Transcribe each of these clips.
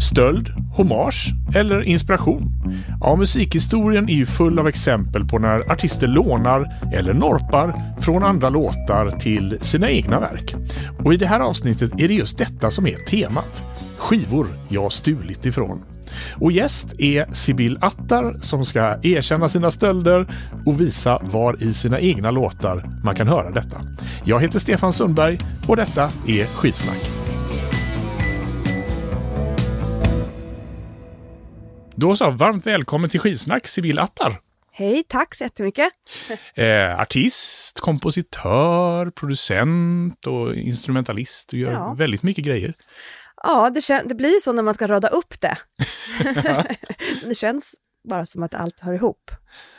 Stöld, hommage eller inspiration? Ja, musikhistorien är ju full av exempel på när artister lånar eller norpar från andra låtar till sina egna verk. Och i det här avsnittet är det just detta som är temat. Skivor jag stulit ifrån. Och gäst är Sibyl Attar som ska erkänna sina stölder och visa var i sina egna låtar man kan höra detta. Jag heter Stefan Sundberg och detta är Skivsnack. Då så, varmt välkommen till Skivsnack, Sibyl Attar. Hej, tack så jättemycket. Eh, artist, kompositör, producent och instrumentalist. Du gör ja. väldigt mycket grejer. Ja, det, det blir så när man ska rada upp det. det känns bara som att allt hör ihop.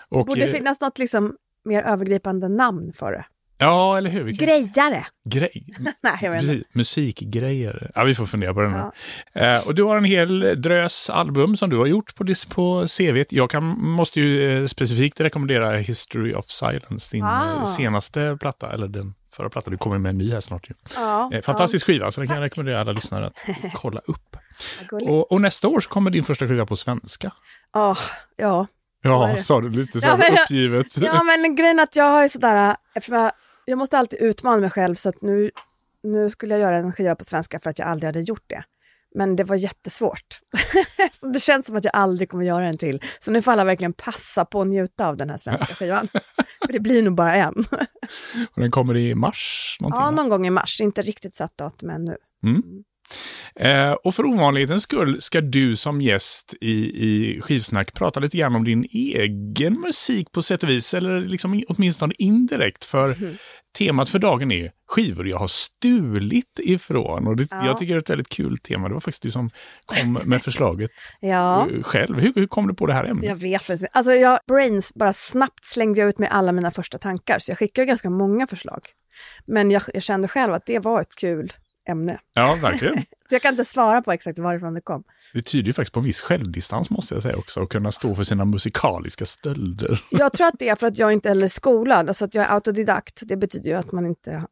Och, Borde eh, finnas något liksom mer övergripande namn för det. Ja, eller hur? Grejare. Grej. Nej, jag vet inte. Musikgrejer. Ja, vi får fundera på den. Ja. Eh, och du har en hel drös album som du har gjort på, på CV. Jag kan, måste ju eh, specifikt rekommendera History of Silence, din ah. senaste platta, eller den förra plattan. Du kommer med en ny här snart. Ju. Ja, eh, Fantastisk ja. skiva, så den kan jag rekommendera alla lyssnare att kolla upp. Och, och, nästa år så kommer din första skiva på svenska. Oh, ja, Ja, sa du lite så ja, men, uppgivet. Ja, men grejen är att jag har ju sådär, eftersom jag, jag måste alltid utmana mig själv så att nu, nu skulle jag göra en skiva på svenska för att jag aldrig hade gjort det. Men det var jättesvårt. så det känns som att jag aldrig kommer göra en till. Så nu får alla verkligen passa på att njuta av den här svenska skivan. för det blir nog bara en. Och den kommer i mars? Ja, någon gång i mars. Inte riktigt satt datum ännu. Mm. Eh, och för ovanlighetens skull ska du som gäst i, i Skivsnack prata lite grann om din egen musik på sätt och vis, eller liksom åtminstone indirekt. För mm. temat för dagen är skivor jag har stulit ifrån. Och det, ja. Jag tycker det är ett väldigt kul tema. Det var faktiskt du som kom med förslaget ja. själv. Hur, hur kom du på det här ämnet? Jag vet inte. Alltså jag, brains, bara snabbt slängde jag ut med alla mina första tankar. Så jag skickade ganska många förslag. Men jag, jag kände själv att det var ett kul ämne. Ja, verkligen. så jag kan inte svara på exakt varifrån det kom. Det tyder ju faktiskt på en viss självdistans måste jag säga också, att kunna stå för sina musikaliska stölder. jag tror att det är för att jag inte är skolad, alltså att jag är autodidakt. Det betyder ju att man inte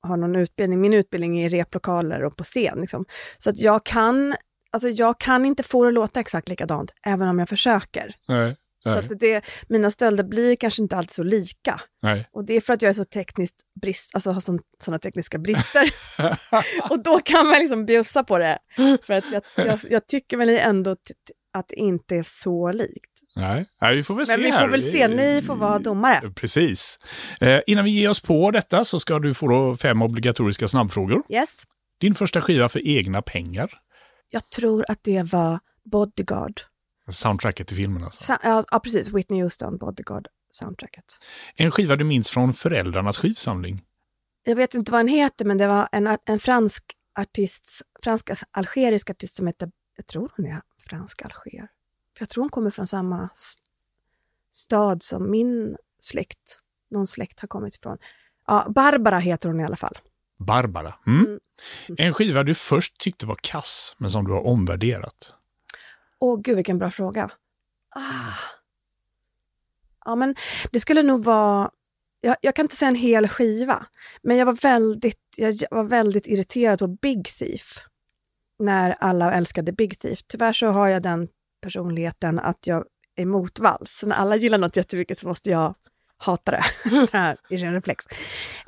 har någon utbildning. Min utbildning är i replokaler och på scen. Liksom. Så att jag kan, alltså jag kan inte få det att låta exakt likadant, även om jag försöker. Nej. Så att det, mina stölder blir kanske inte alltid så lika. Nej. Och det är för att jag är så tekniskt brist, alltså har sådana tekniska brister. och då kan man liksom bjussa på det. För att jag, jag, jag tycker väl ändå att det inte är så likt. Nej, Nej vi får väl Men se. Men vi får väl se, ni får vara domare. Precis. Eh, innan vi ger oss på detta så ska du få fem obligatoriska snabbfrågor. Yes. Din första skiva för egna pengar? Jag tror att det var Bodyguard. Soundtracket till filmen alltså? Sa ja, precis. Whitney Houston, Bodyguard-soundtracket. En skiva du minns från föräldrarnas skivsamling? Jag vet inte vad den heter, men det var en, en fransk artist, fransk-algerisk artist som heter, jag tror hon är fransk-alger. För jag tror hon kommer från samma stad som min släkt, någon släkt har kommit ifrån. Ja, Barbara heter hon i alla fall. Barbara. Mm. Mm. En skiva du först tyckte var kass, men som du har omvärderat? Åh, gud vilken bra fråga. Ah. Ja, men det skulle nog vara... Jag, jag, kan inte säga en hel skiva, men jag var väldigt, jag var väldigt irriterad på Big Thief. När alla älskade Big Thief. Tyvärr så har jag den personligheten att jag är motvalls. När alla gillar något jättemycket så måste jag hata det. här i ren reflex.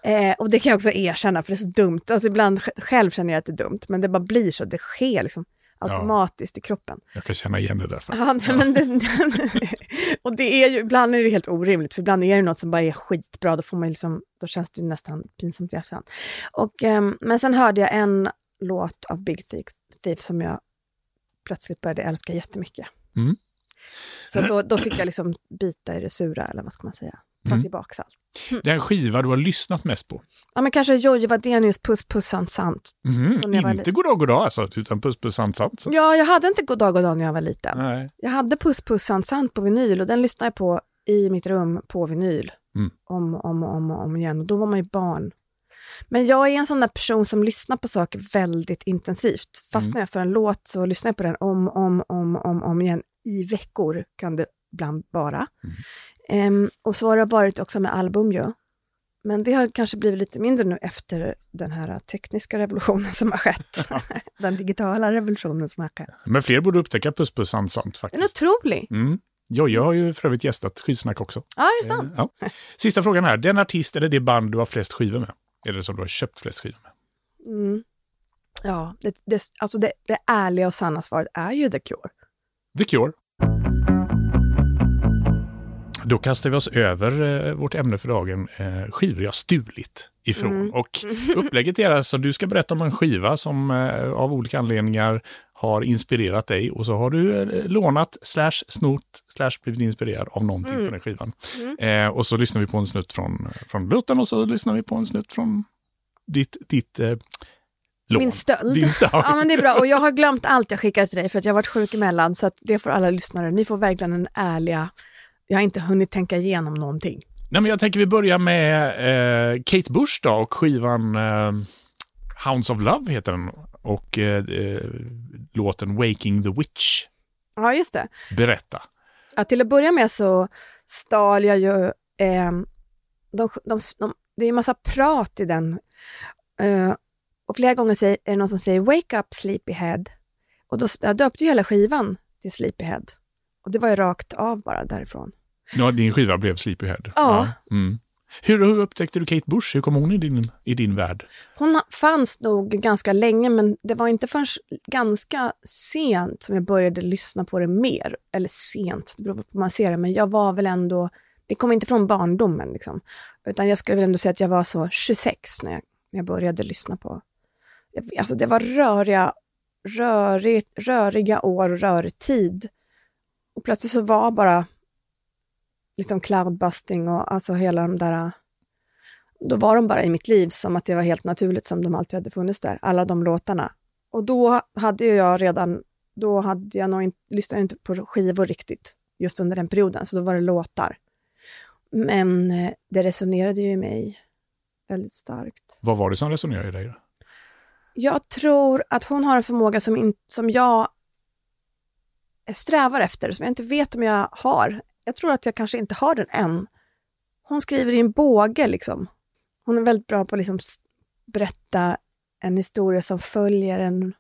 Eh, och det kan jag också erkänna, för det är så dumt. Alltså ibland själv känner jag att det är dumt, men det bara blir så. Det sker liksom automatiskt ja. i kroppen. Jag kan känna igen det där. Ja, men det, och det är ju, ibland är det helt orimligt, för ibland är det något som bara är skitbra, då, får man liksom, då känns det nästan pinsamt i efterhand. Och, um, men sen hörde jag en låt av Big Thief som jag plötsligt började älska jättemycket. Mm. Så då, då fick jag liksom bita i det sura, eller vad ska man säga, ta mm. tillbaka allt. Mm. Den skiva du har lyssnat mest på? Ja, men kanske Jojje Wadenius Puss Puss Sant Sant. Mm, inte Goddag Goddag alltså, utan Puss Puss Sant Sant? Så. Ja, jag hade inte Goddag Goddag när jag var liten. Nej. Jag hade Puss Puss Sant Sant på vinyl och den lyssnade jag på i mitt rum på vinyl. Mm. Om och om, om, om igen. Och då var man ju barn. Men jag är en sån där person som lyssnar på saker väldigt intensivt. Fastnar mm. jag för en låt så lyssnar jag på den om, om, om, om, om igen. I veckor kan det ibland vara. Um, och så har det varit också med album ju. Men det har kanske blivit lite mindre nu efter den här tekniska revolutionen som har skett. den digitala revolutionen som har skett. Men fler borde upptäcka Puss Puss Sant Sant Den faktiskt. är otrolig. Mm. Ja, jag har ju för övrigt gästat Skivsnack också. Ja, är det sant? Ja. Sista frågan här. Den artist eller det band du har flest skivor med? Det som du har köpt flest skivor med? Mm. Ja, det, det, alltså det, det ärliga och sanna svaret är ju The Cure. The Cure. Då kastar vi oss över eh, vårt ämne för dagen, eh, skivor jag stulit ifrån. Mm. Och upplägget är alltså, du ska berätta om en skiva som eh, av olika anledningar har inspirerat dig och så har du eh, lånat, slash snott, slash blivit inspirerad av någonting Mm. på den skivan. Mm. Eh, och så lyssnar vi på en snutt från, från låten och så lyssnar vi på en snutt från ditt, ditt eh, lån. Min stöld. Stöld. Ja, men det är bra. Och jag har glömt allt jag skickade till dig för att jag har varit sjuk emellan. Så att det får alla lyssnare. Ni får verkligen en ärliga... Jag har inte hunnit tänka igenom någonting. Nej, men jag tänker vi börjar med eh, Kate Bush då och skivan eh, Hounds of Love heter den. Och eh, eh, låten Waking the Witch. Ja, just det. Berätta. Ja, till att börja med så stal jag ju... Eh, de, de, de, det är en massa prat i den. Eh, och flera gånger säger, är det någon som säger “Wake up sleepyhead”. Och då jag döpte ju hela skivan till Sleepyhead. Och det var ju rakt av bara därifrån. Ja, din skiva blev Sleepyhead. Ja. Mm. Hur, hur upptäckte du Kate Bush? Hur kom hon i din, i din värld? Hon fanns nog ganska länge, men det var inte förrän ganska sent som jag började lyssna på det mer. Eller sent, det beror på hur man ser det, men jag var väl ändå, det kom inte från barndomen liksom. Utan jag skulle väl ändå säga att jag var så 26 när jag, när jag började lyssna på, alltså det var röriga, rörig, röriga år och rörig tid. Och plötsligt så var bara liksom cloudbusting och alltså hela de där då var de bara i mitt liv som att det var helt naturligt som de alltid hade funnits där, alla de låtarna. Och då hade jag redan, då hade jag nog inte, lyssnade inte på skivor riktigt just under den perioden, så då var det låtar. Men eh, det resonerade ju i mig väldigt starkt. Vad var det som resonerade i dig? Då? Jag tror att hon har en förmåga som, in, som jag strävar efter, som jag inte vet om jag har. Jag tror att jag kanske inte har den än. Hon skriver i en båge liksom. Hon är väldigt bra på att liksom berätta en historia som följer en...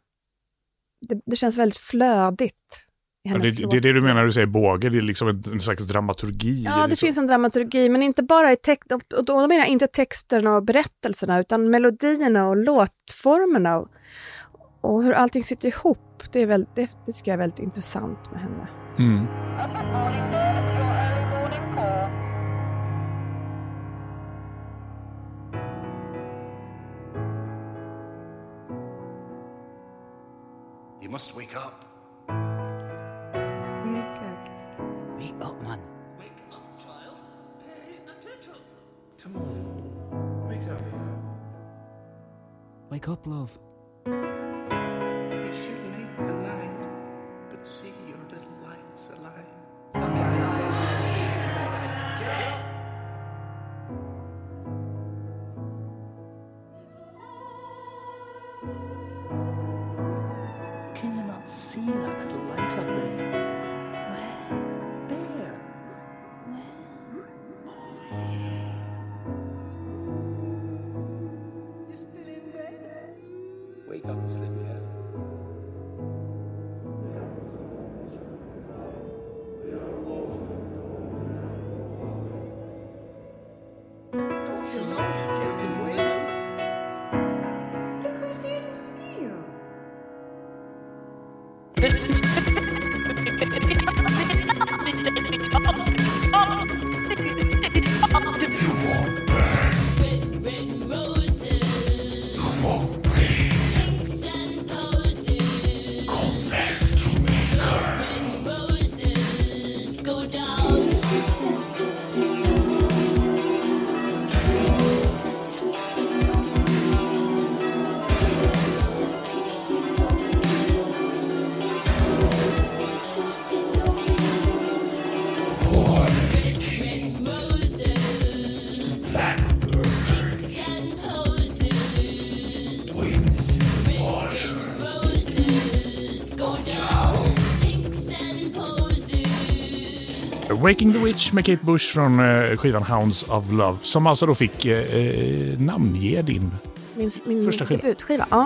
Det, det känns väldigt flödigt. I Ja, det, det är det du menar när du säger båge, det är liksom en, en slags dramaturgi. Ja, det så? finns en dramaturgi, men inte bara i text, och då menar jag inte texterna och berättelserna, utan melodierna och låtformerna och, hur allting sitter ihop. Det, är väl, det, det tycker jag är väldigt intressant med henne. Mm. You must wake up. Wake up, man. Wake up, child. Pay attention. Come on. Wake up. Wake up, love. Mm-hmm. Waking the Witch med Kate Bush från eh, skivan Hounds of Love. Som alltså då fick eh, eh, namnge din Min, min Första skiva. debutskiva. Ja.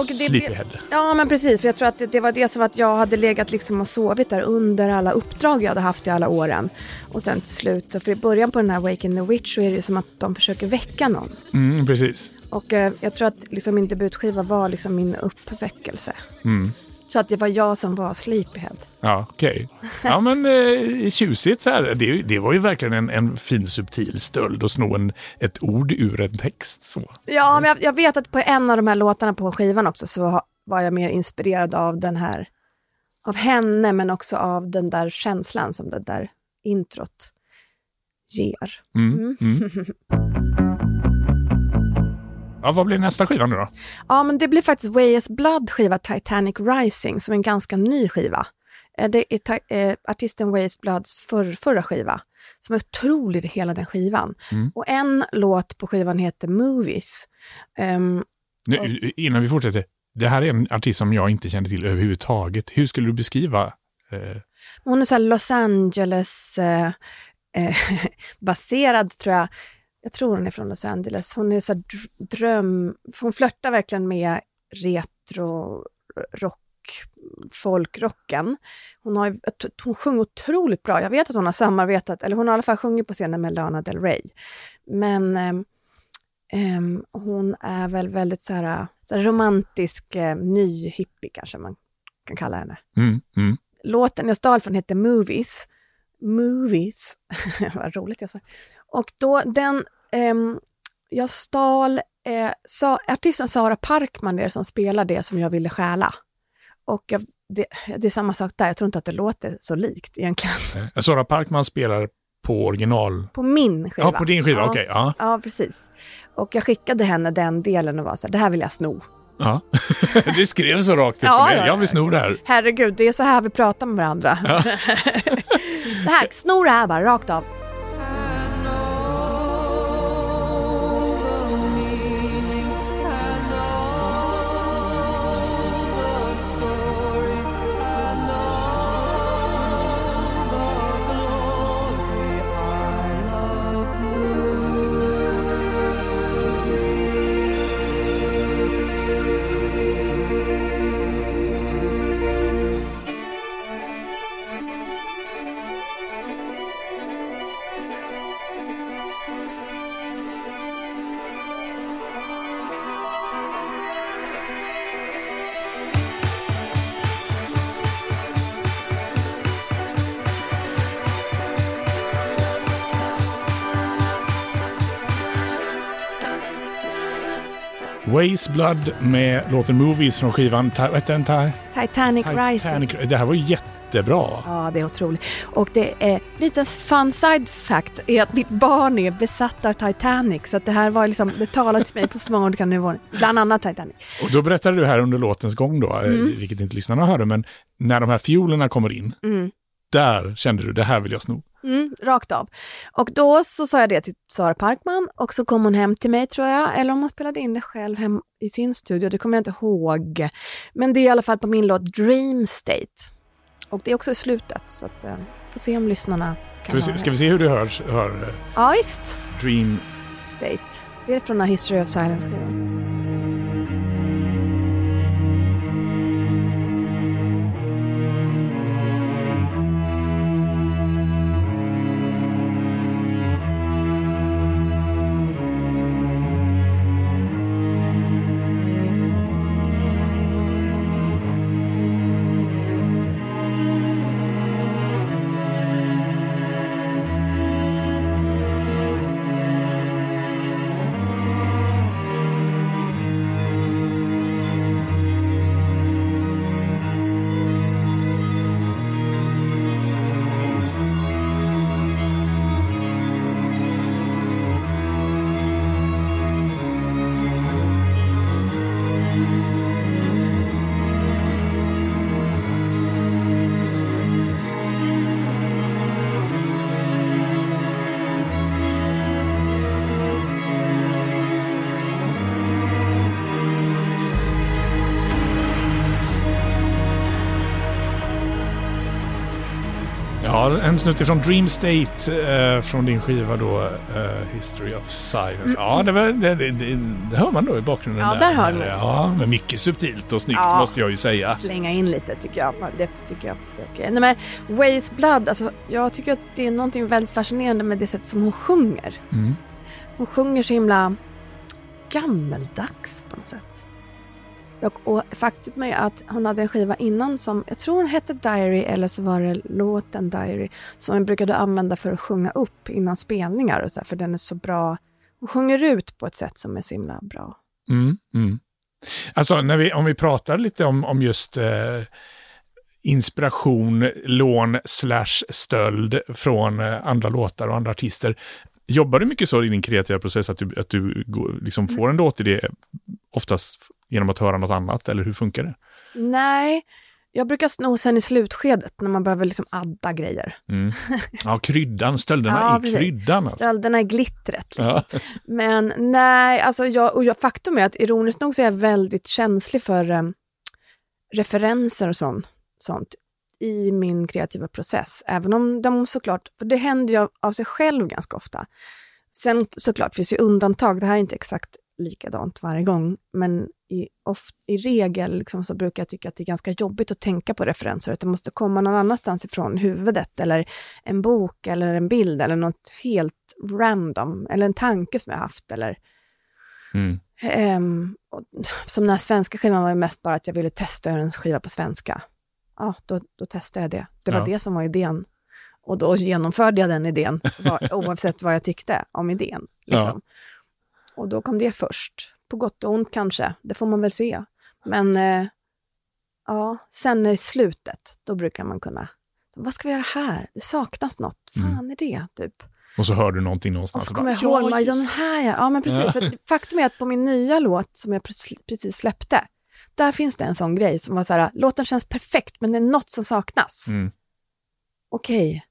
Och det Sleepyhead. Ja, men precis. För jag tror att det, det var det som att jag hade legat liksom och sovit där under alla uppdrag jag hade haft i alla åren. Och sen till slut, så för i början på den här Waking the Witch så är det som att de försöker väcka någon. Mm, precis. Och eh, jag tror att liksom min debutskiva var liksom min uppväckelse. Mm. Så att det var jag som var Sleepyhead. Ja, okej. Ja, men eh, tjusigt så här. Det, det var ju verkligen en, en fin subtil stöld att sno en, ett ord ur en text. Så. Ja, men jag, jag vet att på en av de här låtarna på skivan också så var jag mer inspirerad av den här, av henne men också av den där känslan som det där introt ger. Mm. Mm. Ja, vad blir nästa skiva nu då? Ja, men det blir faktiskt Way Blood skiva Titanic Rising som är en ganska ny skiva. Eh, Det är eh, artisten Way Bloods för, förra skiva som är otrolig hela den skivan. Mm. Och en låt på skivan heter Movies. Ehm, Nu, innan vi fortsätter. Det här är en artist som jag inte kände till överhuvudtaget. Hur skulle du beskriva? Eh, hon är så Los Angeles eh, eh, baserad tror jag. Jag tror hon är från Los Angeles. Hon är så här dr- dröm... Hon flörtar verkligen med retro rock, folkrocken. Hon, har, hon sjunger otroligt bra. Jag vet att hon har samarbetat, eller hon har i alla fall sjungit på scenen med Lana Del Rey. Men ehm, hon är väl väldigt så här, så här romantisk, eh, ny hippie kanske man kan kalla henne mm, mm. låten jag stal från heter Movies. Movies, vad roligt jag sa. Och då den, ehm, jag stal, eh, sa, artisten Sara Parkman det är som spelar det som jag ville stjäla. Och jag, det, det är samma sak där, jag tror inte att det låter så likt egentligen. Eh, Sara Parkman spelar på original... På min skiva. Ja, på din skiva. Ja. Okej. ja. Ja, precis. Och jag skickade henne den delen och var så här, det här vill jag sno. ja. du skrev så rakt ut Ja, mig. ja, Jag vill ja. sno det här. Herregud, det är så här vi pratar med varandra. det här, sno det här bara, rakt av. Ways Blood med låten Movies från skivan Ta- den? Ta- Titanic, Rising. Det här var jättebra. Ja, det är otroligt. Och det är lite fun side fact är att mitt barn är besatt av Titanic. Så att det här var liksom, det talade till mig på så många olika nivåer. Bland annat Titanic. Och då berättade du här under låtens gång då, eh, Mm. vilket inte lyssnarna hörde, men när de här fiolerna kommer in, Mm. där kände du det här vill jag sno. Mm, rakt av. Och då så sa jag det till Sara Parkman och så kom hon hem till mig tror jag, eller om hon spelade in det själv hem i sin studio, det kommer jag inte ihåg. Men det är i alla fall på min låt Dream State. Och det är också i slutet, så att, eh, får se om lyssnarna Ska kan vi, se, ska vi se hur du hör, hör eh, Ja, visst. Dream? State. Det är från A History of Silence-skivan. Ja, en snutt från Dream State eh, från din skiva då, eh, History of Silence. Ja, det, var, det, det, det, hör man då i bakgrunden. Ja, där hör man. Ja, men mycket subtilt och snyggt Ja. måste jag ju säga. Slänga in lite tycker jag. Det tycker jag okej. Nej, men Ways Blood, alltså, jag tycker att det är någonting väldigt fascinerande med det sätt som hon sjunger. Mm. Hon sjunger så himla gammeldags på något sätt. Och, och faktum är att hon hade en skiva innan som, jag tror hon hette Diary eller så var det låten Diary, som jag brukade använda för att sjunga upp innan spelningar och så här, för den är så bra. Hon sjunger ut på ett sätt som är så himla bra. Mm, mm. Alltså, när vi, om vi pratar lite om, om just eh, inspiration, lån slash stöld från eh, andra låtar och andra artister. Jobbar du mycket så i din kreativa process att du, att du liksom får en låtidé oftast genom att höra något annat, eller hur funkar det? Nej, jag brukar sno sen i slutskedet när man behöver liksom adda grejer. Mm. Ja, kryddan, stölderna Ja, i kryddan. Alltså. Stölderna är glittret. Ja. Men nej, alltså jag, och jag, faktum är att ironiskt nog så är jag väldigt känslig för eh, referenser och sånt, sånt i min kreativa process. Även om de såklart, för det händer ju av, av sig själv ganska ofta. Sen såklart finns ju undantag, det här är inte exakt likadant varje gång, men i, of, i regel liksom så brukar jag tycka att det är ganska jobbigt att tänka på referenser, att det måste komma någon annanstans ifrån huvudet, eller en bok, eller en bild, eller något helt random, eller en tanke som jag haft, eller Mm. Ehm, och, som den här svenska skivan var ju mest bara att jag ville testa göra en skiva på svenska. Ja, då, då testade jag det. Det var Ja. det som var idén. Och då genomförde jag den idén, var, oavsett vad jag tyckte om idén. Liksom. Och då kom det först. På gott och ont kanske, det får man väl se. Men eh, ja, sen i slutet, då brukar man kunna, vad ska vi göra här? Det saknas något, fan Mm. är det? Typ. Och så hör du någonting Och någonstans. så och kommer bara, jag ihåg, ja, den här ja. ja men precis. Ja. För faktum är att på min nya låt som jag precis, släppte, där finns det en sån grej som var så här, låten känns perfekt men det är något som saknas. Mm. Okej,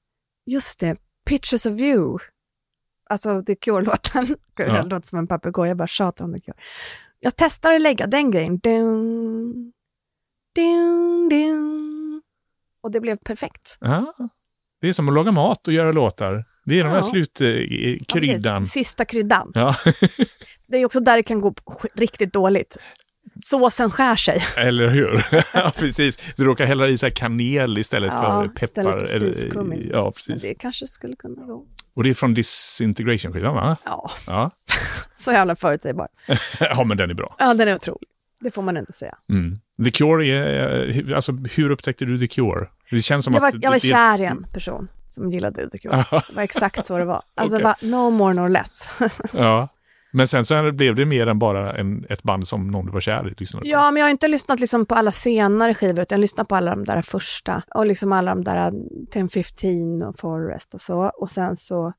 just det, Pictures of you. Alltså The Cure-låten. Ja. Låter som en papegoja, jag bara tjatar om The Cure. Jag testar att lägga den grejen. Dun, dun, dun. Och det blev perfekt. Ja. Det är som att laga mat och göra låtar. Det är de här Ja. slutkryddan. Ja, precis. Sista kryddan. Ja, Det är också där det kan gå riktigt dåligt. Såsen skär sig. eller hur? ja, precis. Du råkar hälla i så här kanel istället Ja, för peppar. istället för eller-. Ja, Men precis. det kanske skulle kunna gå. Och det är från Disintegration-skivan, va? Ja, Ja. så jävla förutsägbar. ja, men den är bra. Ja, den är otrolig. Det får man inte säga. Mm. The Cure är... eh, Alltså, hur upptäckte du The Cure? Det känns som Jag var, att... jag var kär i en person som gillade The Cure. Det var exakt så det var. Alltså Okej. det var no more nor less. Ja. Men sen så blev det mer än bara en, ett band som någon du var kär i. lyssnade ja, men jag har inte lyssnat liksom på alla senare skivor, utan jag lyssnar på alla de där första. Och liksom alla de där 10-15 och Forest och så. Och sen så,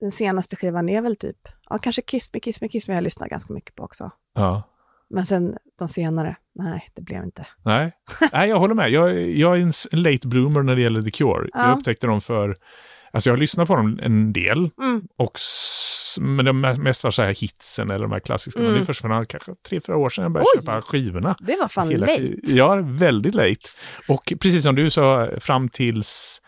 den senaste skivan är väl typ, ja kanske Kiss Me, Kiss Me, Kiss Me jag lyssnar ganska mycket på också. Ja. Men sen de senare, nej det blev inte. Nej. Nej, jag håller med. Jag, jag är en late bloomer när det gäller The Cure. Ja. Jag upptäckte dem för... Alltså jag har lyssnat på dem en del. Mm. Och men det har mest var så här hitsen eller de här klassiska. Men Mm. det är först för kanske tre, fyra år sedan jag började Oj! köpa skivorna. Det var fan Hela- late. Ja, väldigt late. Och precis som du sa, fram tills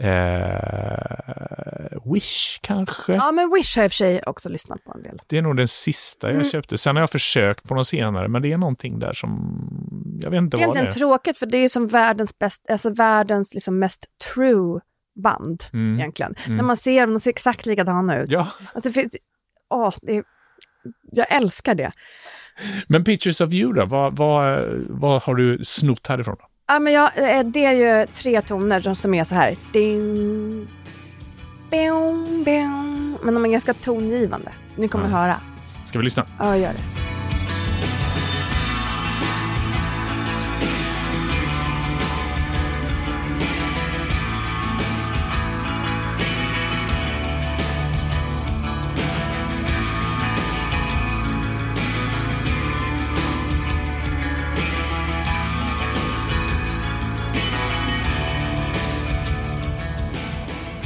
eh, Wish kanske. Ja, men Wish har jag i och för sig också lyssnat på en del. Det är nog den sista jag Mm. köpte. Sen har jag försökt på de senare, men det är någonting där som... Jag vet inte Det är vad det egentligen är. tråkigt för det är som världens, bäst, alltså världens liksom mest true band Mm. egentligen. Mm. När man ser dem, de ser exakt likadana ut. Ja, Alltså, finns, åh, är, jag älskar det. men Pictures of You då? Vad, vad, vad har du snott härifrån? Då? Ja, men jag, eh, det är ju tre toner som är så här. Ding, bing, bing. Men de är ganska tongivande. Ni kommer Ja. höra. Ska vi lyssna? Ja, gör det.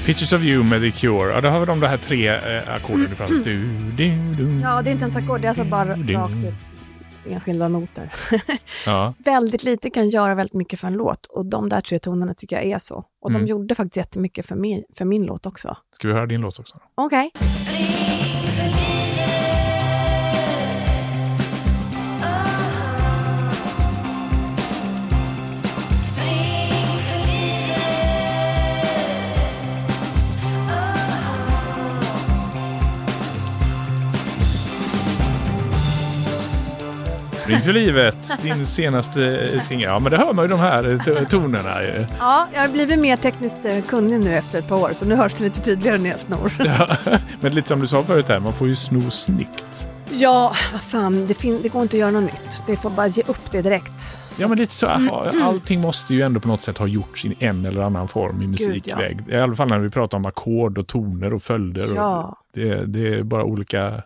Pictures of You med The Cure. Ja, då har vi de här tre eh, ackorden du pratade om. Du, du, du. Ja, det är inte ens ackord, det är alltså bara Du, du. rakt ut. enskilda noter. Ja. väldigt lite kan göra väldigt mycket för en låt och de där tre tonerna tycker jag är så. Och Mm. de gjorde faktiskt jättemycket för, mig, för min låt också. Ska vi höra din låt också? Okej. Spring för livet, din senaste singel. Ja, men det hör man ju de här to- tonerna. ju. Ja, jag har blivit mer tekniskt eh, kunnig nu efter ett par år, så nu hörs det lite tydligare när jag snor. Ja, men lite som du sa förut här, man får ju sno snyggt. Ja, vad fan, det, fin- det går inte att göra något nytt. Det får bara ge upp det direkt. Ja, men lite så. Mm, aha, Allting måste ju ändå på något sätt ha gjorts i en eller annan form i musikväg. I alla fall när vi pratar om ackord och toner och följder. Och Ja. det, det är bara olika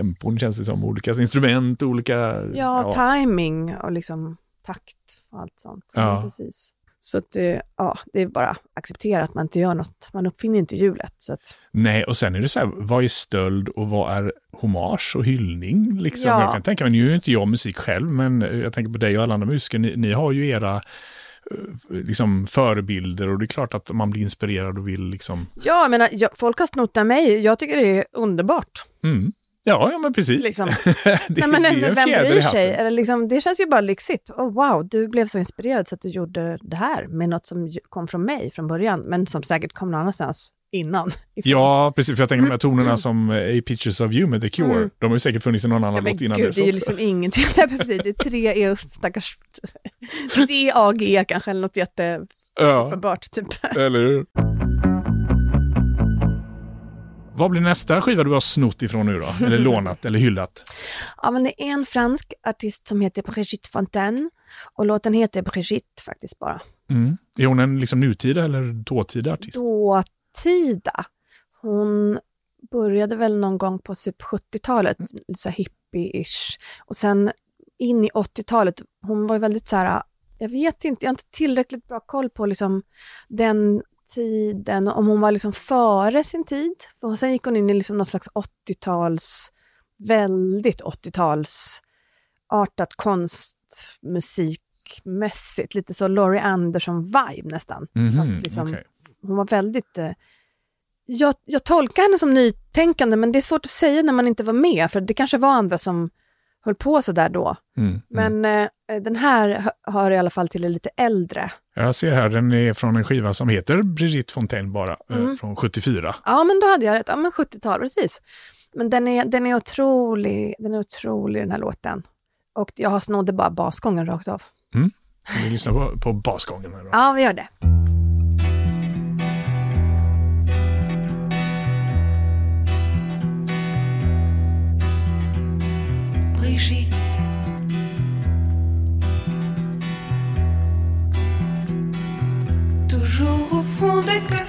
tempon känns det som. Olika instrument, olika... Ja, timing och liksom takt och allt sånt. Ja. Ja. precis. Så att det, ja, det är bara att acceptera att man inte gör något. Man uppfinner inte hjulet. Så att, Nej, och sen är det så här, vad är stöld och vad är hommage och hyllning? Liksom? Ja. Jag kan tänka mig, nu är ju inte jag musik själv, men jag tänker på dig och alla andra musiker, ni, ni har ju era eh, liksom, förebilder och det är klart att man blir inspirerad och vill liksom... ja, jag menar, jag, folk har snott mig. Jag tycker det är underbart. Mm. Ja, ja, men precis. Liksom. det, Nej, men det är en vem bryr sig? Eller liksom, det känns ju bara lyxigt. Oh, wow, du blev så inspirerad så att du gjorde det här med något som kom från mig från början, men som säkert kom någon annanstans innan. Ja, precis. För jag tänker de här tonerna som eh, A Pictures of You med The Cure, Mm. de har ju säkert funnits i någon annan Ja, låt innan gud, dess det är ju liksom ingenting. Precis, Det är tre E, stackars... D, A, G kanske, eller något jätteuppenbart. Ja, Typ. eller hur? Vad blir nästa skiva du har snott ifrån nu då? Eller lånat eller hyllat? Ja, men det är en fransk artist som heter Brigitte Fontaine. Och låten heter Brigitte faktiskt bara. Mm. Är hon en liksom nutida eller dåtida artist? Dåtida. Hon började väl någon gång på typ 70-talet, lite så hippie-ish. Och sen in i 80-talet, hon var ju väldigt så här, jag vet inte, jag har inte tillräckligt bra koll på liksom den tiden, om hon var liksom före sin tid. För sen gick hon in i liksom någon slags 80-tals, väldigt 80-tals artat konstmusikmässigt, lite så Laurie Anderson-vibe nästan. Mhm, Fast liksom, okej. hon var väldigt... Eh, jag, jag tolkar henne som nytänkande, men det är svårt att säga när man inte var med, för det kanske var andra som höll på så där då. Mm, mm. Men eh, den här hö- hör i alla fall till det lite äldre. Jag ser här, den är från en skiva som heter Brigitte Fontaine bara, eh, Mm. från 74. Ja, men då hade jag rätt. Ja, men 70-tal, precis. Men den är, den är otrolig, den är otrolig den här låten. Och jag har snodde bara basgången rakt av. Vi lyssnar på, på basgången. Här då. Ja, vi gör det. Toujours au fond des cafés.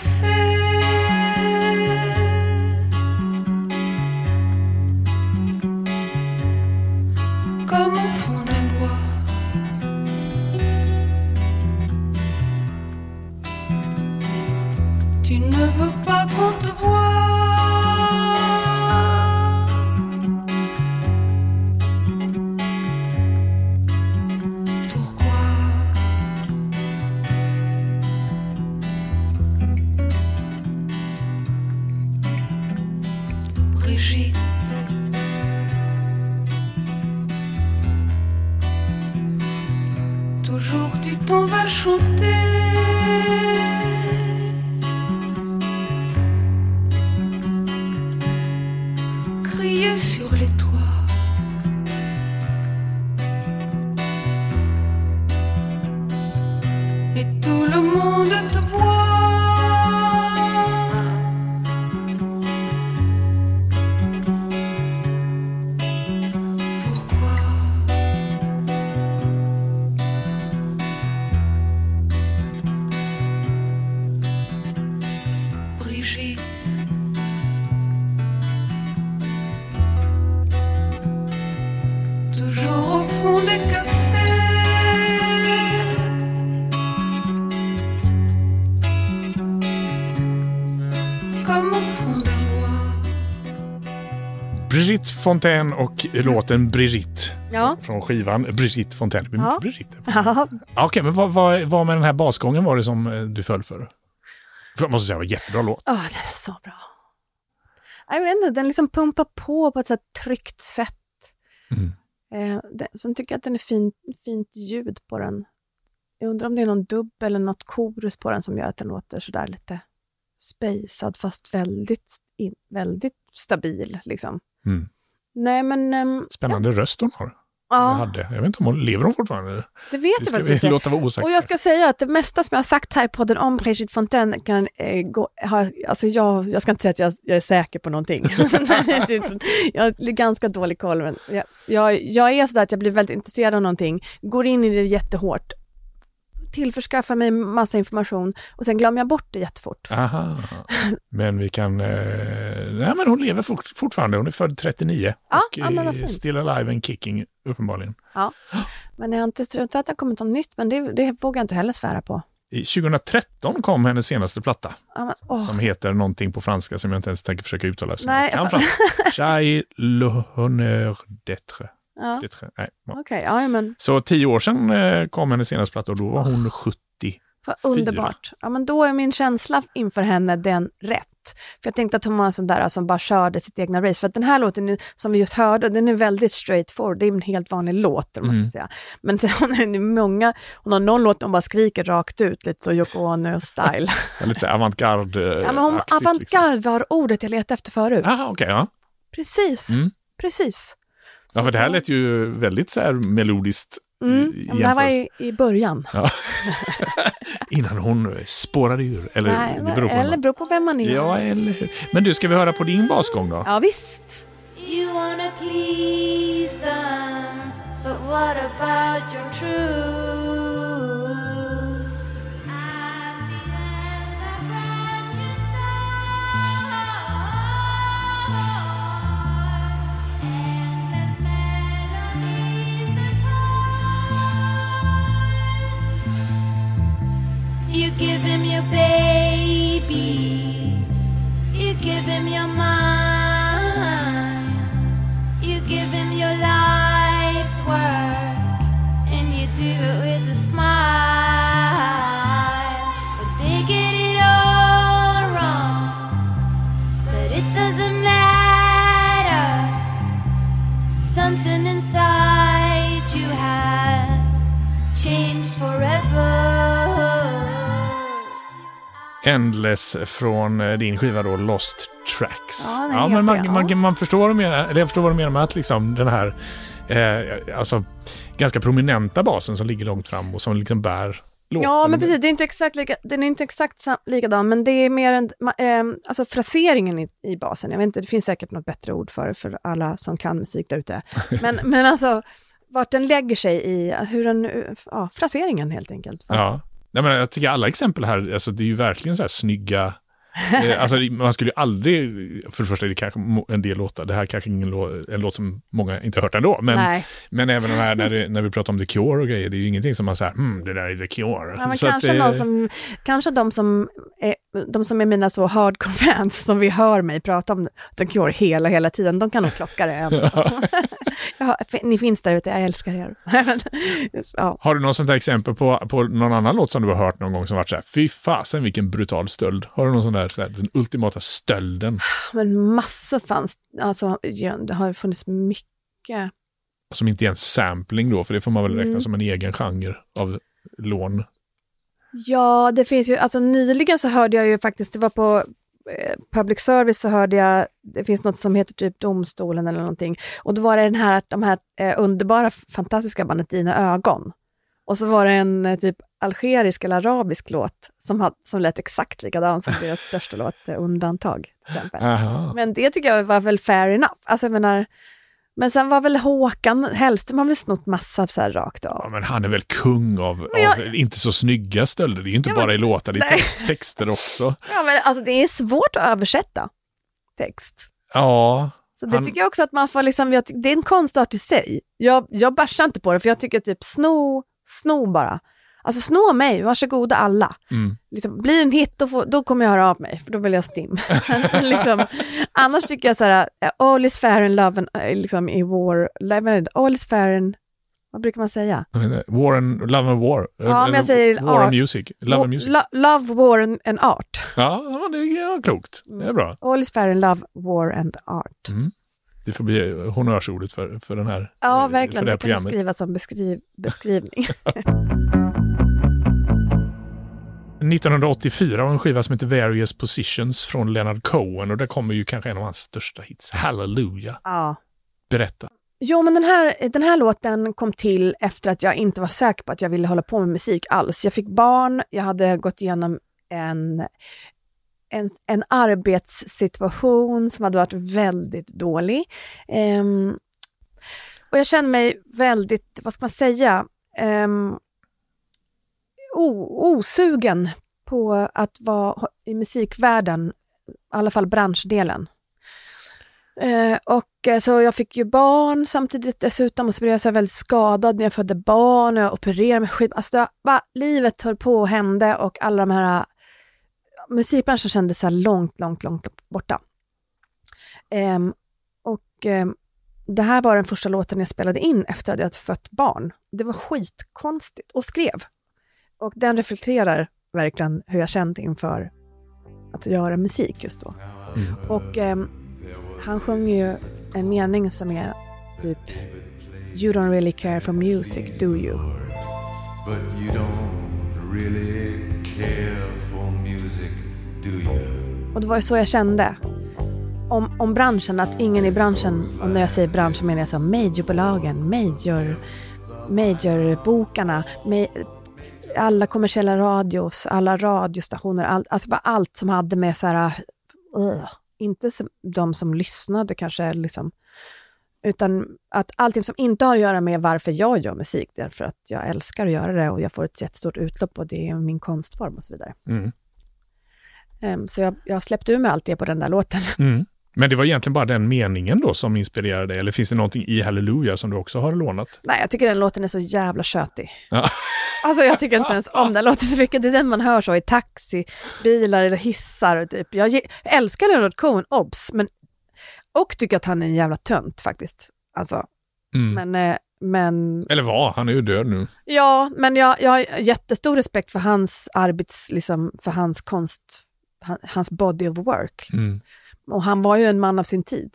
Fontaine och låten Brigitte. Ja. från skivan Brigitte Fontaine. Ja. Brigitte. Ja, Ja, Okej, men vad, vad, vad med den här basgången var det som eh, du föll för? För jag måste säga, det var en jättebra låt. Åh, den är så bra. Jag vet inte, den liksom pumpar på på ett så här tryggt sätt. Mm. Eh, det, sen tycker jag att den är fin, fint ljud på den. Jag undrar om det är någon dubb eller något korus på den som gör att den låter sådär lite spejsad fast väldigt, in, väldigt stabil. Liksom. Mm. Nej men, ehm, Spännande röst hon har. ja, Jag, hade. jag vet inte om hon lever hon fortfarande. det vet jag faktiskt inte. låta vara osagt. Och jag ska säga att det mesta som jag har sagt här i podden om Brigitte Fontaine kan eh, gå, ha, alltså jag, jag ska inte säga att jag, jag är säker på någonting. jag har ganska dålig koll, men jag, jag, jag är sådär att jag blir väldigt intresserad av någonting, går in i det jättehårt, tillförskaffar mig massa information och sen glömmer jag bort det jättefort. Aha. Men vi kan... Eh, nej, men hon lever fort, fortfarande. Hon är född 39. Ja, och ja, men eh, still alive and kicking, uppenbarligen. Men jag har inte inte att det har kommit något nytt, men det, det vågar jag inte heller svära på. I 2013 kom hennes senaste platta Ja, men, åh. som heter någonting på franska som jag inte ens tänker försöka uttala. Nej, jag kan franska. Chai le honneur d'être. Ja, d'être. Nej, ja. Okej, ja, men Så tio år sedan eh, kom hennes senaste platta och då var hon 70. Vad underbart. Ja, men då är min känsla inför henne den rätt. För jag tänkte att hon var en sån där som bara körde sitt egna race. För att den här låten nu, som vi just hörde, den är väldigt straight forward. Det är en helt vanlig låt, man Mm. ska säga. Men sen hon är det många, hon har någon låt där hon bara skriker rakt ut, lite så Yoko Ono-style. Lite så avantgarde ja, men hon, aktigt, liksom. avantgarde var ordet jag letade efter förut. Aha, okej, ja. Precis, Mm. precis. Ja. För det här lät ju väldigt så här melodiskt. Mm, men det här var jämförelse. i, i början. Ja. Innan hon spårade ur. Eller Nej, det beror på. eller beror på vem man är. Ja, eller hur. Men du, ska vi höra på din basgång då? ja visst. You wanna please them, but what about your truth? You give him your babies. You give him your mind. You give him your life's work. Endless från eh, din skiva då, Lost Tracks. Ja, den men man, man, man förstår eller jag förstår vad du menar med att liksom den här eh, alltså, ganska prominenta basen som ligger långt fram och som liksom bär låten. Ja, men precis. Det är inte exakt lika, den är inte exakt likadan, men det är mer en, ehm, alltså fraseringen i, i basen. Jag vet inte, det finns säkert något bättre ord för för alla som kan musik där ute. Men, men alltså, vart den lägger sig i, hur den, ja, fraseringen helt enkelt. Ja. Nej, men jag tycker alla exempel här, alltså, det är ju verkligen så här snygga Eh, alltså, man skulle ju aldrig, för det första är det kanske en del låtar, det här kanske ingen lå, en låt som många inte har hört ändå, men, Nej, men även de här när, det, när vi pratar om The Cure och grejer, det är ju ingenting som man säger, hmm, det där är The Cure. ja, att kanske, det- någon som, kanske de som är, de som är mina så hardcore fans, som vi hör mig prata om The Cure hela, hela tiden, de kan nog klocka det. ändå. ja, ni finns där ute, jag älskar er. ja. Har du något sånt här exempel på, på någon annan låt som du har hört någon gång som varit så här, fy fasen vilken brutal stöld. Har du någon sån där, så här den ultimata stölden Men massor fanns, alltså ja, det har funnits mycket. som inte är en sampling då, för det får man väl räkna Mm. som en egen genre av lån. Ja, det finns ju, alltså nyligen så hörde jag ju faktiskt, det var på eh, public service så hörde jag, det finns något som heter typ Domstolen eller någonting. Och då var det den här, de här eh, underbara, fantastiska bandet Dina ögon. Och så var det en eh, typ algerisk eller arabisk låt som, had, som lät exakt likadan som deras största låt, Undantag. Till exempel. Aha. Men det tycker jag var väl fair enough. Alltså jag menar, men sen var väl Håkan Hellström har väl snott massa så här rakt av. Ja, men han är väl kung av, jag- av inte så snygga stölder. Det är ju inte Ja, men- bara i låtar, det är Nej. text, texter också. Ja, men alltså det är svårt att översätta text. Ja, Så det Han- tycker jag också att man får liksom, jag, det är en konstart i sig. Jag, jag bärsar inte på det för jag tycker typ sno, sno bara. Alltså snå mig, varsågoda alla. Mm. Liksom, blir det en hit, då, får, då kommer jag höra av mig, för då vill jag stim. Liksom, annars tycker jag så här, eh, all is fair in love and, eh, liksom i war, all is fair in, vad brukar man säga? War and Love and War. Ja, men jag säger War art. and Music. Love and Music. Lo- love, war and, and art. Ja, det är klokt. Det är bra. All is fair in love, war and art. Mm. Det får bli honnörsordet för, för den här Ja, eh, verkligen. För det Det här kan du programmet. skriva som beskriv, beskrivning. 1984 var en skiva som heter Various Positions från Leonard Cohen och där kommer ju kanske en av hans största hits, Hallelujah. ja. Berätta. Jo, men den här, den här låten kom till efter att jag inte var säker på att jag ville hålla på med musik alls. Jag fick barn, jag hade gått igenom en, en, en arbetssituation som hade varit väldigt dålig. Ehm, och jag kände mig väldigt, vad ska man säga, um, osugen på att vara i musikvärlden, i alla fall branschdelen. Eh, och eh, så jag fick ju barn samtidigt dessutom och så blev jag så väldigt skadad när jag födde barn och jag opererade mig. skit. Alltså det var, livet höll på och hände och alla de här eh, musikbranschen kändes så här långt, långt, långt borta. Ehm, och ehm, det här var den första låten jag spelade in efter att jag hade fött barn. Det var skitkonstigt och skrev. Och den reflekterar verkligen hur jag kände inför att göra musik just då. Och ehm, han sjunger ju en mening som är typ You don't really care for music, do you? But you don't really care for music, do you? Och det var ju så jag kände. Om, om branschen, att ingen i branschen, och när jag säger bransch menar jag så majorbolagen, major, majorbokarna, ma- alla kommersiella radios, alla radiostationer, all, alltså bara allt som hade med så här, ugh, inte som, de som lyssnade kanske, liksom, utan att allting som inte har att göra med varför jag gör musik, därför att jag älskar att göra det och jag får ett jättestort utlopp och det är min konstform och så vidare. Mm. Ehm, så jag, jag släppte ur mig allt det på den där låten. Mm. Men det var egentligen bara den meningen då som inspirerade dig, eller finns det någonting i Hallelujah som du också har lånat? Nej, jag tycker den låten är så jävla tjötig. Ja. Alltså jag tycker inte ens om den låten så mycket. Det är den man hör så i taxi, bilar eller hissar. Typ. Jag älskar Leonard Cohen, obs, men och tycker att han är en jävla tönt faktiskt. Alltså, Mm. men, eh, men Eller var, han är ju död nu. ja, men jag, jag har jättestor respekt för hans arbets, liksom, för hans konst, han, hans body of work. Mm. Och han var ju en man av sin tid.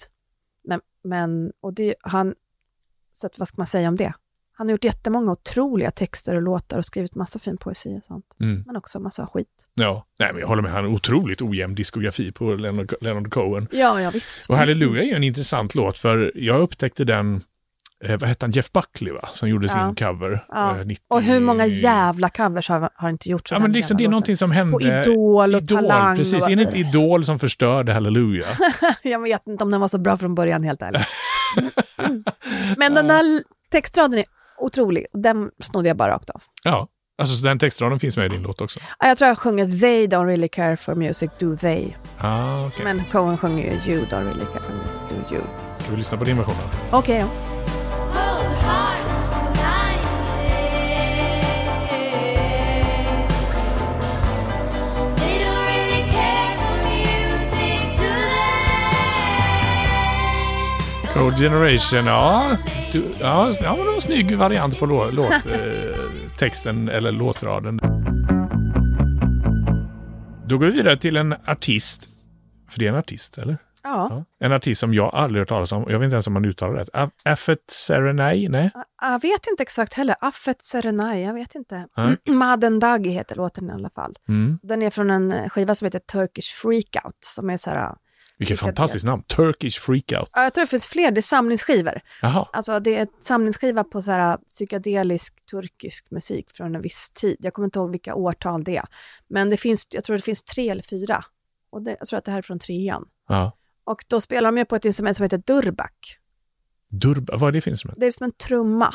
Men, men och det, han, så att, vad ska man säga om det? Han har gjort jättemånga otroliga texter och låtar och skrivit massa fin poesi och sånt. Mm. Men också massa skit. Ja, nej men jag håller med, han har en otroligt ojämn diskografi på Leonard, Leonard Cohen. Ja, ja visst. Och Hallelujah är ju en intressant låt för jag upptäckte den, eh, vad hette han, Jeff Buckley va, som gjorde Ja. sin cover. Ja. eh, 90... Och hur många jävla covers har, har inte gjorts av Ja men liksom, det är någonting som hände. På Idol och Talang Precis, och- är det inte Idol som förstörde Hallelujah? låten? Jag vet inte om den var så bra från början helt ärligt. Mm. Men den där textraden är otrolig. Den snodde jag bara rakt av. Ja, alltså så den textraden finns med i din låt också. Ja, Jag tror jag sjunger They don't really care for music, do they? Ah, okej. Men Cohen sjunger ju You don't really care for music, do you? Ska vi lyssna på din version då? Okej då. Do they? Code Generation, ja. Du, ja, det var en snygg variant på lå, låt, eh, eller låtraden. Då går vi vidare till en artist. För det är en artist, eller? Ja. Ja. En artist som jag aldrig hört talas om. Jag vet inte ens om man uttalar det rätt. Affet Serenay? Nej? Jag vet inte exakt heller. Affet Serenay, jag vet inte. Nej. Maden Dagi heter låten i alla fall. Mm. Den är från en skiva som heter Turkish Freakout, som är så här... Vilket fantastiskt namn. Turkish Freakout. Ja, Jag tror det finns fler, det är samlingsskivor. Jaha. Alltså det är samlingsskiva på så här psykedelisk turkisk musik från en viss tid. Jag kommer inte ihåg vilka årtal det är. Men det finns, jag tror det finns tre eller fyra. Och det, jag tror att det här är från trean. Ja. Och då spelar de ju på ett instrument som heter durbak. Durba, vad är det för instrument? Det är som en trumma.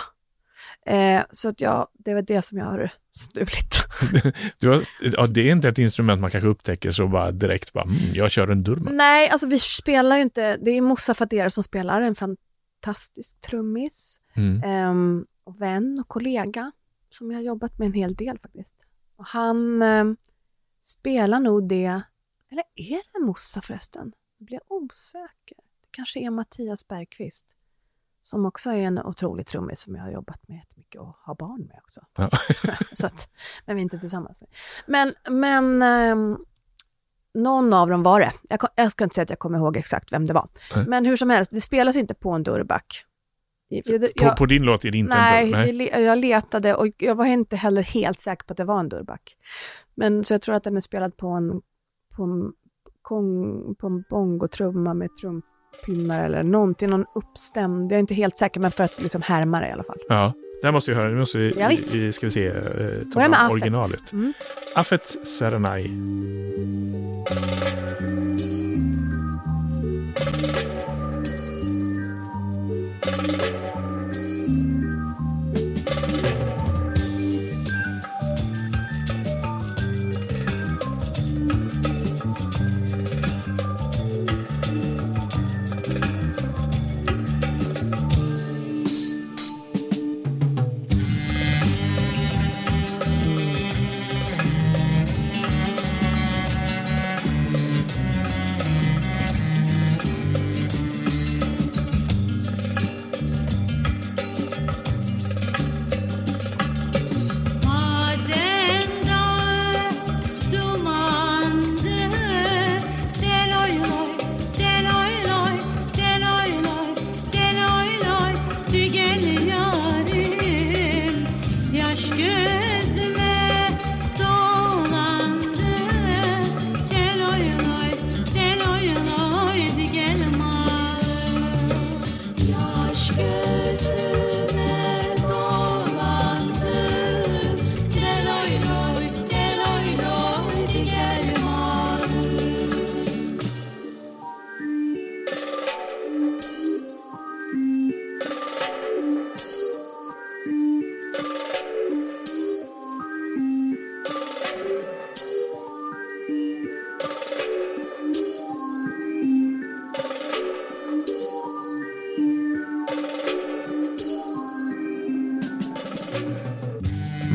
Eh, så att jag, det väl det som jag har stulit. Du har, ja, det är inte ett instrument man kanske upptäcker så bara direkt bara, mm, jag kör en durma. Nej, alltså vi spelar ju inte, det är Moussa Fadera som spelar, en fantastisk trummis. Mm. Ehm, och vän och kollega. som jag har jobbat med en hel del faktiskt. Och han eh, spelar nog det, eller är det Mossa förresten? Nu blir jag osäker. Det kanske är Mattias Bergqvist. Som också är en otrolig trummis som jag har jobbat med jättemycket och har barn med också. Ja. Så att, men vi är inte tillsammans. Men, men ehm, någon av dem var det. Jag, kom- jag ska inte säga att jag kommer ihåg exakt vem det var. Nej. Men hur som helst, det spelas inte på en dörrback. Jag, På, på din låt är det inte nej, en dörr. vi le- jag letade och jag var inte heller helt säker på att det var en dörrback. Men så jag tror att den är spelad på en, på en, på en bongotrumma med trumpinnar eller någonting, någon uppstämd. Jag är inte helt säker, men för att liksom härma det i alla fall. Ja, det här måste vi höra. Nu måste vi, Ja, visst. vi, ska vi se, eh, ta fram Affet. originalet. Mm. Affet Serenai.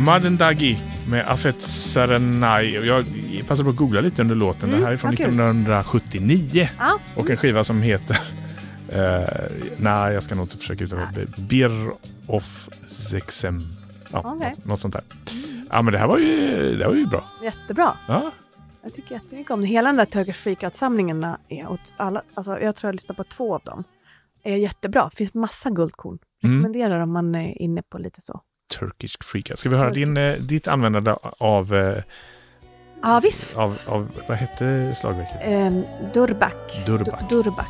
Madendagi med Affet Serenai. Jag passade på att googla lite under låten. Mm, det här är från kul. 1979. Ja, Och en skiva som heter... eh, nej, jag ska nog inte försöka uttala det. Bir of Zexem. Ja, Okej. något, något sånt där. Ja, men det här var ju, det var ju bra. jättebra. Ja, Jag tycker jättemycket om det. Hela den där Turkish Freakout-samlingen är åt alla, alltså jag tror jag lyssnar på två av dem. Är jättebra. finns massa guldkorn. Mm. Rekommenderar om man är inne på lite så. Turkish Freakout. Ska vi höra din, eh, ditt användande av, eh, Ja, visst. av, av... Vad hette slagverket? Ehm, Durbak. Durbak. Du- Durbak.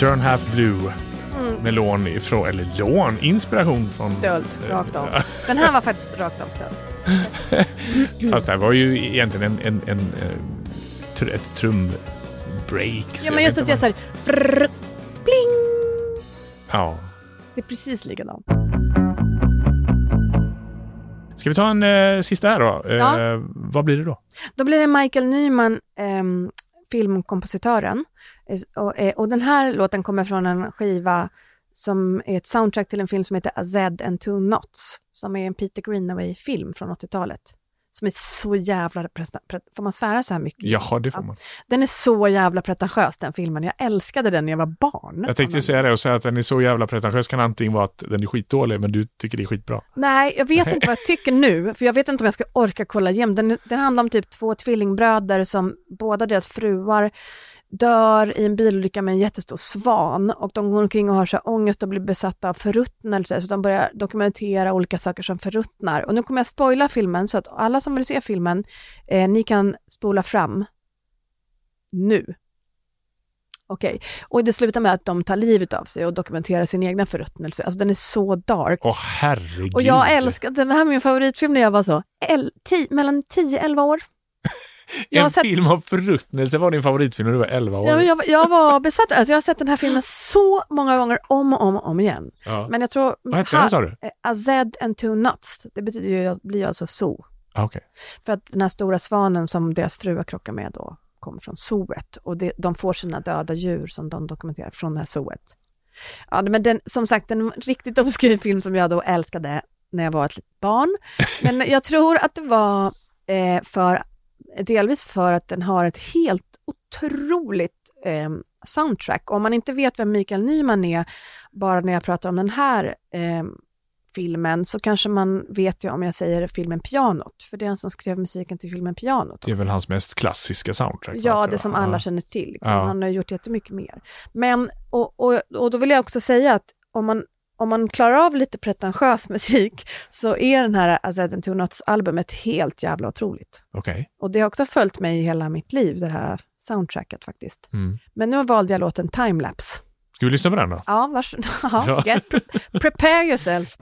Turn Half Blue. Med lån ifrån, eller lån, inspiration från... Mm. Stöld, rakt av. Den här var faktiskt rakt av stöld. Fast det här var ju egentligen en, en, en, eh, tr- ett trumbreak. Ja, men just att jag frrr, pling. Ja. Det är precis likadant. Ska vi ta en eh, sista här då? Eh, Ja. Vad blir det då? Då blir det Michael Nyman, ehm, filmkompositören. Och, eh, och den här låten kommer från en skiva som är ett soundtrack till en film som heter A Z and Two Knots, som är en Peter Greenaway-film från 80-talet. Som är så jävla, får man svära så här mycket? Jaha, det får man. Den är så jävla pretentiös den filmen. Jag älskade den när jag var barn. Jag tänkte säga det och säga att den är så jävla pretentiös kan antingen vara att den är skitdålig men du tycker det är skitbra. Nej, jag vet inte vad jag tycker nu, för jag vet inte om jag ska orka kolla igenom. Den, den handlar om typ två tvillingbröder som båda deras fruar dör i en bilolycka med en jättestor svan och de går omkring och har så här ångest och blir besatta av förruttnelse så de börjar dokumentera olika saker som förruttnar. Och nu kommer jag spoila filmen så att alla som vill se filmen, eh, ni kan spola fram nu. Okej, och det slutar med att de tar livet av sig och dokumenterar sin egna förruttnelse. Alltså den är så dark. Åh herregud. Och jag älskade, det här var min favoritfilm när jag var så, el, mellan 10-11 år. Jag har En sett- film om förruttnelse var din favoritfilm när du var 11 år. Ja, jag, jag var besatt, alltså jag har sett den här filmen så många gånger om och om och om igen. Ja. Men jag tror... Vad hette den, sa du? eh, A Z and two nuts, det betyder ju, blir alltså zoo. Ah, Okej. För att den här stora svanen som deras fruar krockar med då kommer från zooet och det, de får sina döda djur som de dokumenterar från det här zooet. Ja, men den, som sagt, en riktigt obskyr film som jag då älskade när jag var ett litet barn. Men jag tror att det var eh, för, delvis för att den har ett helt otroligt eh, soundtrack. Om man inte vet vem Mikael Nyman är, bara när jag pratar om den här eh, filmen, så kanske man vet ju om jag säger filmen Pianot, för det är han som skrev musiken till filmen Pianot. Det är väl hans mest klassiska soundtrack? Ja, det som Ja. alla känner till. Liksom. Ja. Han har gjort jättemycket mer. Men, och, och, och då vill jag också säga att om man, om man klarar av lite pretentiös musik så är den här Azed and Two Nots-albumet helt jävla otroligt. Okej. Och det har också följt mig i hela mitt liv, det här soundtracket faktiskt. Mm. Men nu valde jag låten Timelapse. Ska vi lyssna på den då? Ja, varsågod. Ja, Ja. Prepare yourself.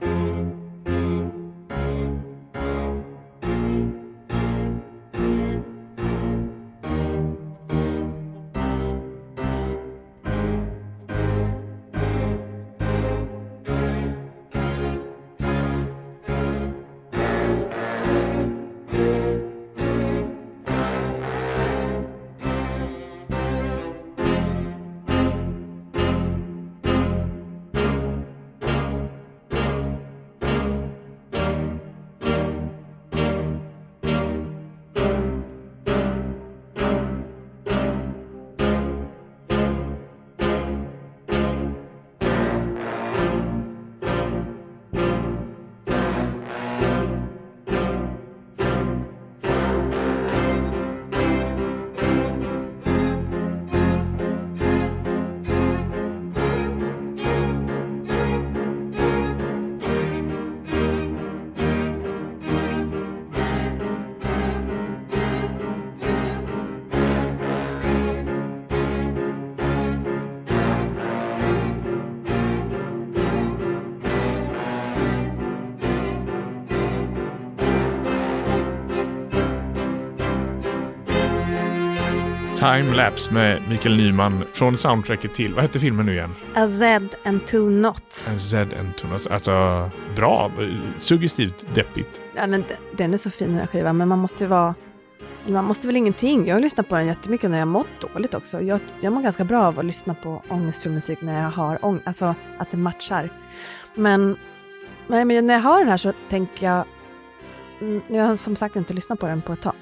Timelapse med Mikael Nyman från soundtracket till, vad hette filmen nu igen? Azed and Two Nots. Z and Tunas. Alltså, bra. Suggestivt deppigt. Ja, men den är så fin den här skivan, men man måste ju vara... Man måste väl ingenting. Jag har lyssnat på den jättemycket när jag mått dåligt också. Jag, jag mår ganska bra av att lyssna på ångestfull musik när jag har ångest, alltså att det matchar. Men, nej, men när jag hör den här så tänker jag... Mm, Jag har som sagt inte lyssnat på den på ett tag.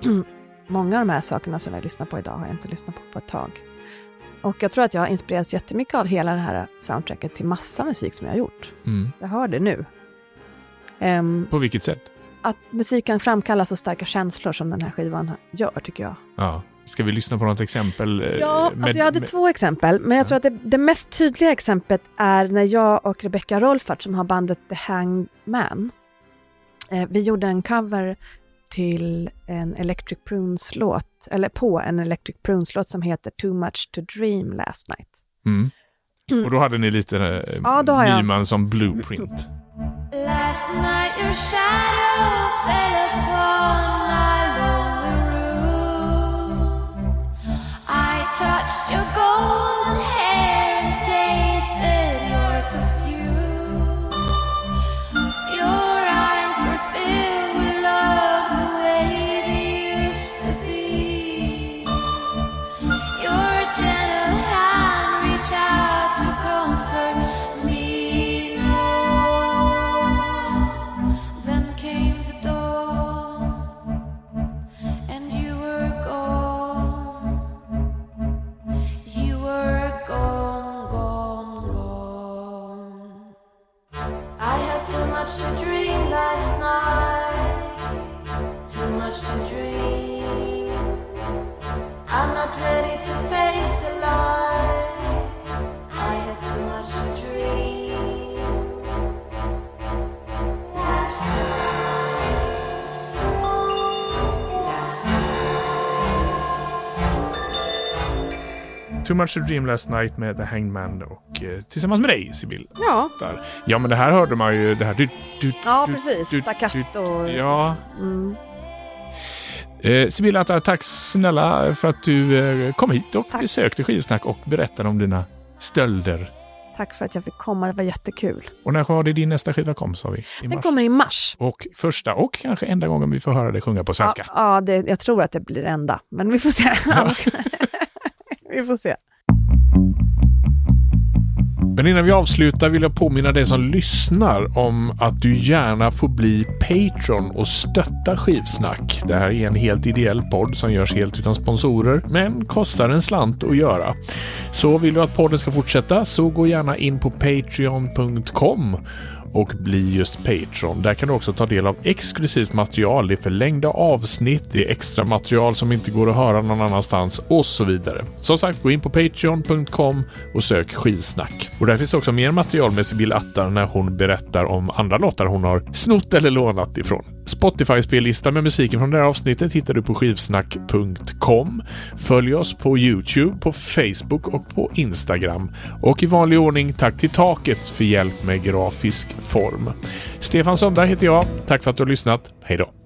Många av de här sakerna som jag lyssnar på idag har jag inte lyssnat på på ett tag. Och jag tror att jag har inspirerats jättemycket av hela det här soundtracket till massa musik som jag har gjort. Mm. Jag hör det nu. Ehm, På vilket sätt? att musik kan framkalla så starka känslor som den här skivan gör, tycker jag. Ja. Ska vi lyssna på något exempel? eh, Ja, med- alltså jag hade med- två exempel, men jag tror att det, det mest tydliga exemplet är när jag och Rebecca Rolfart, som har bandet The Hanged Man, eh, vi gjorde en cover till en Electric Prunes-låt, eller på en Electric Prunes-låt som heter Too Much To Dream Last Night. Mm. Och då hade ni lite eh, Ja, jag- Nyman som blueprint. Last night your shadow fell upon my lonely room. I touched your golden hair Too Much to Dream Last Night med The Hanged Man och eh, tillsammans med dig Sibyl. Ja, Där. Ja men det här hörde man ju. Det här... Du, du, ja du, precis. Staccato. och- Ja. Mm. Eh, Sibylla Attar, tack snälla för att du eh, kom hit och Tack. besökte Skivsnack och berättade om dina stölder. Tack för att jag fick komma, det var jättekul. Och när var det din nästa skiva kom sa vi? Den mars. kommer i mars. Och första och kanske enda gången vi får höra dig sjunga på Ja, svenska. ja det, jag tror att det blir enda, men vi får se. Annars- vi får se. Men innan vi avslutar vill jag påminna dig som lyssnar om att du gärna får bli Patreon och stötta Skivsnack. Det här är en helt ideell podd som görs helt utan sponsorer, men kostar en slant att göra. Så vill du att podden ska fortsätta så gå gärna in på patreon.com och bli just Patreon. Där kan du också ta del av exklusivt material. Det är förlängda avsnitt, det är extra material som inte går att höra någon annanstans och så vidare. Som sagt, gå in på patreon.com och sök skivsnack. Och där finns också mer material med Sibyl Attar när hon berättar om andra låtar hon har snott eller lånat ifrån. Spotify-spellista med musiken från det här avsnittet hittar du på skivsnack.com. Följ oss på Youtube, på Facebook och på Instagram. Och i vanlig ordning tack till Taket för hjälp med grafisk form. Stefan Sundberg heter jag. Tack för att du har lyssnat. Hej då!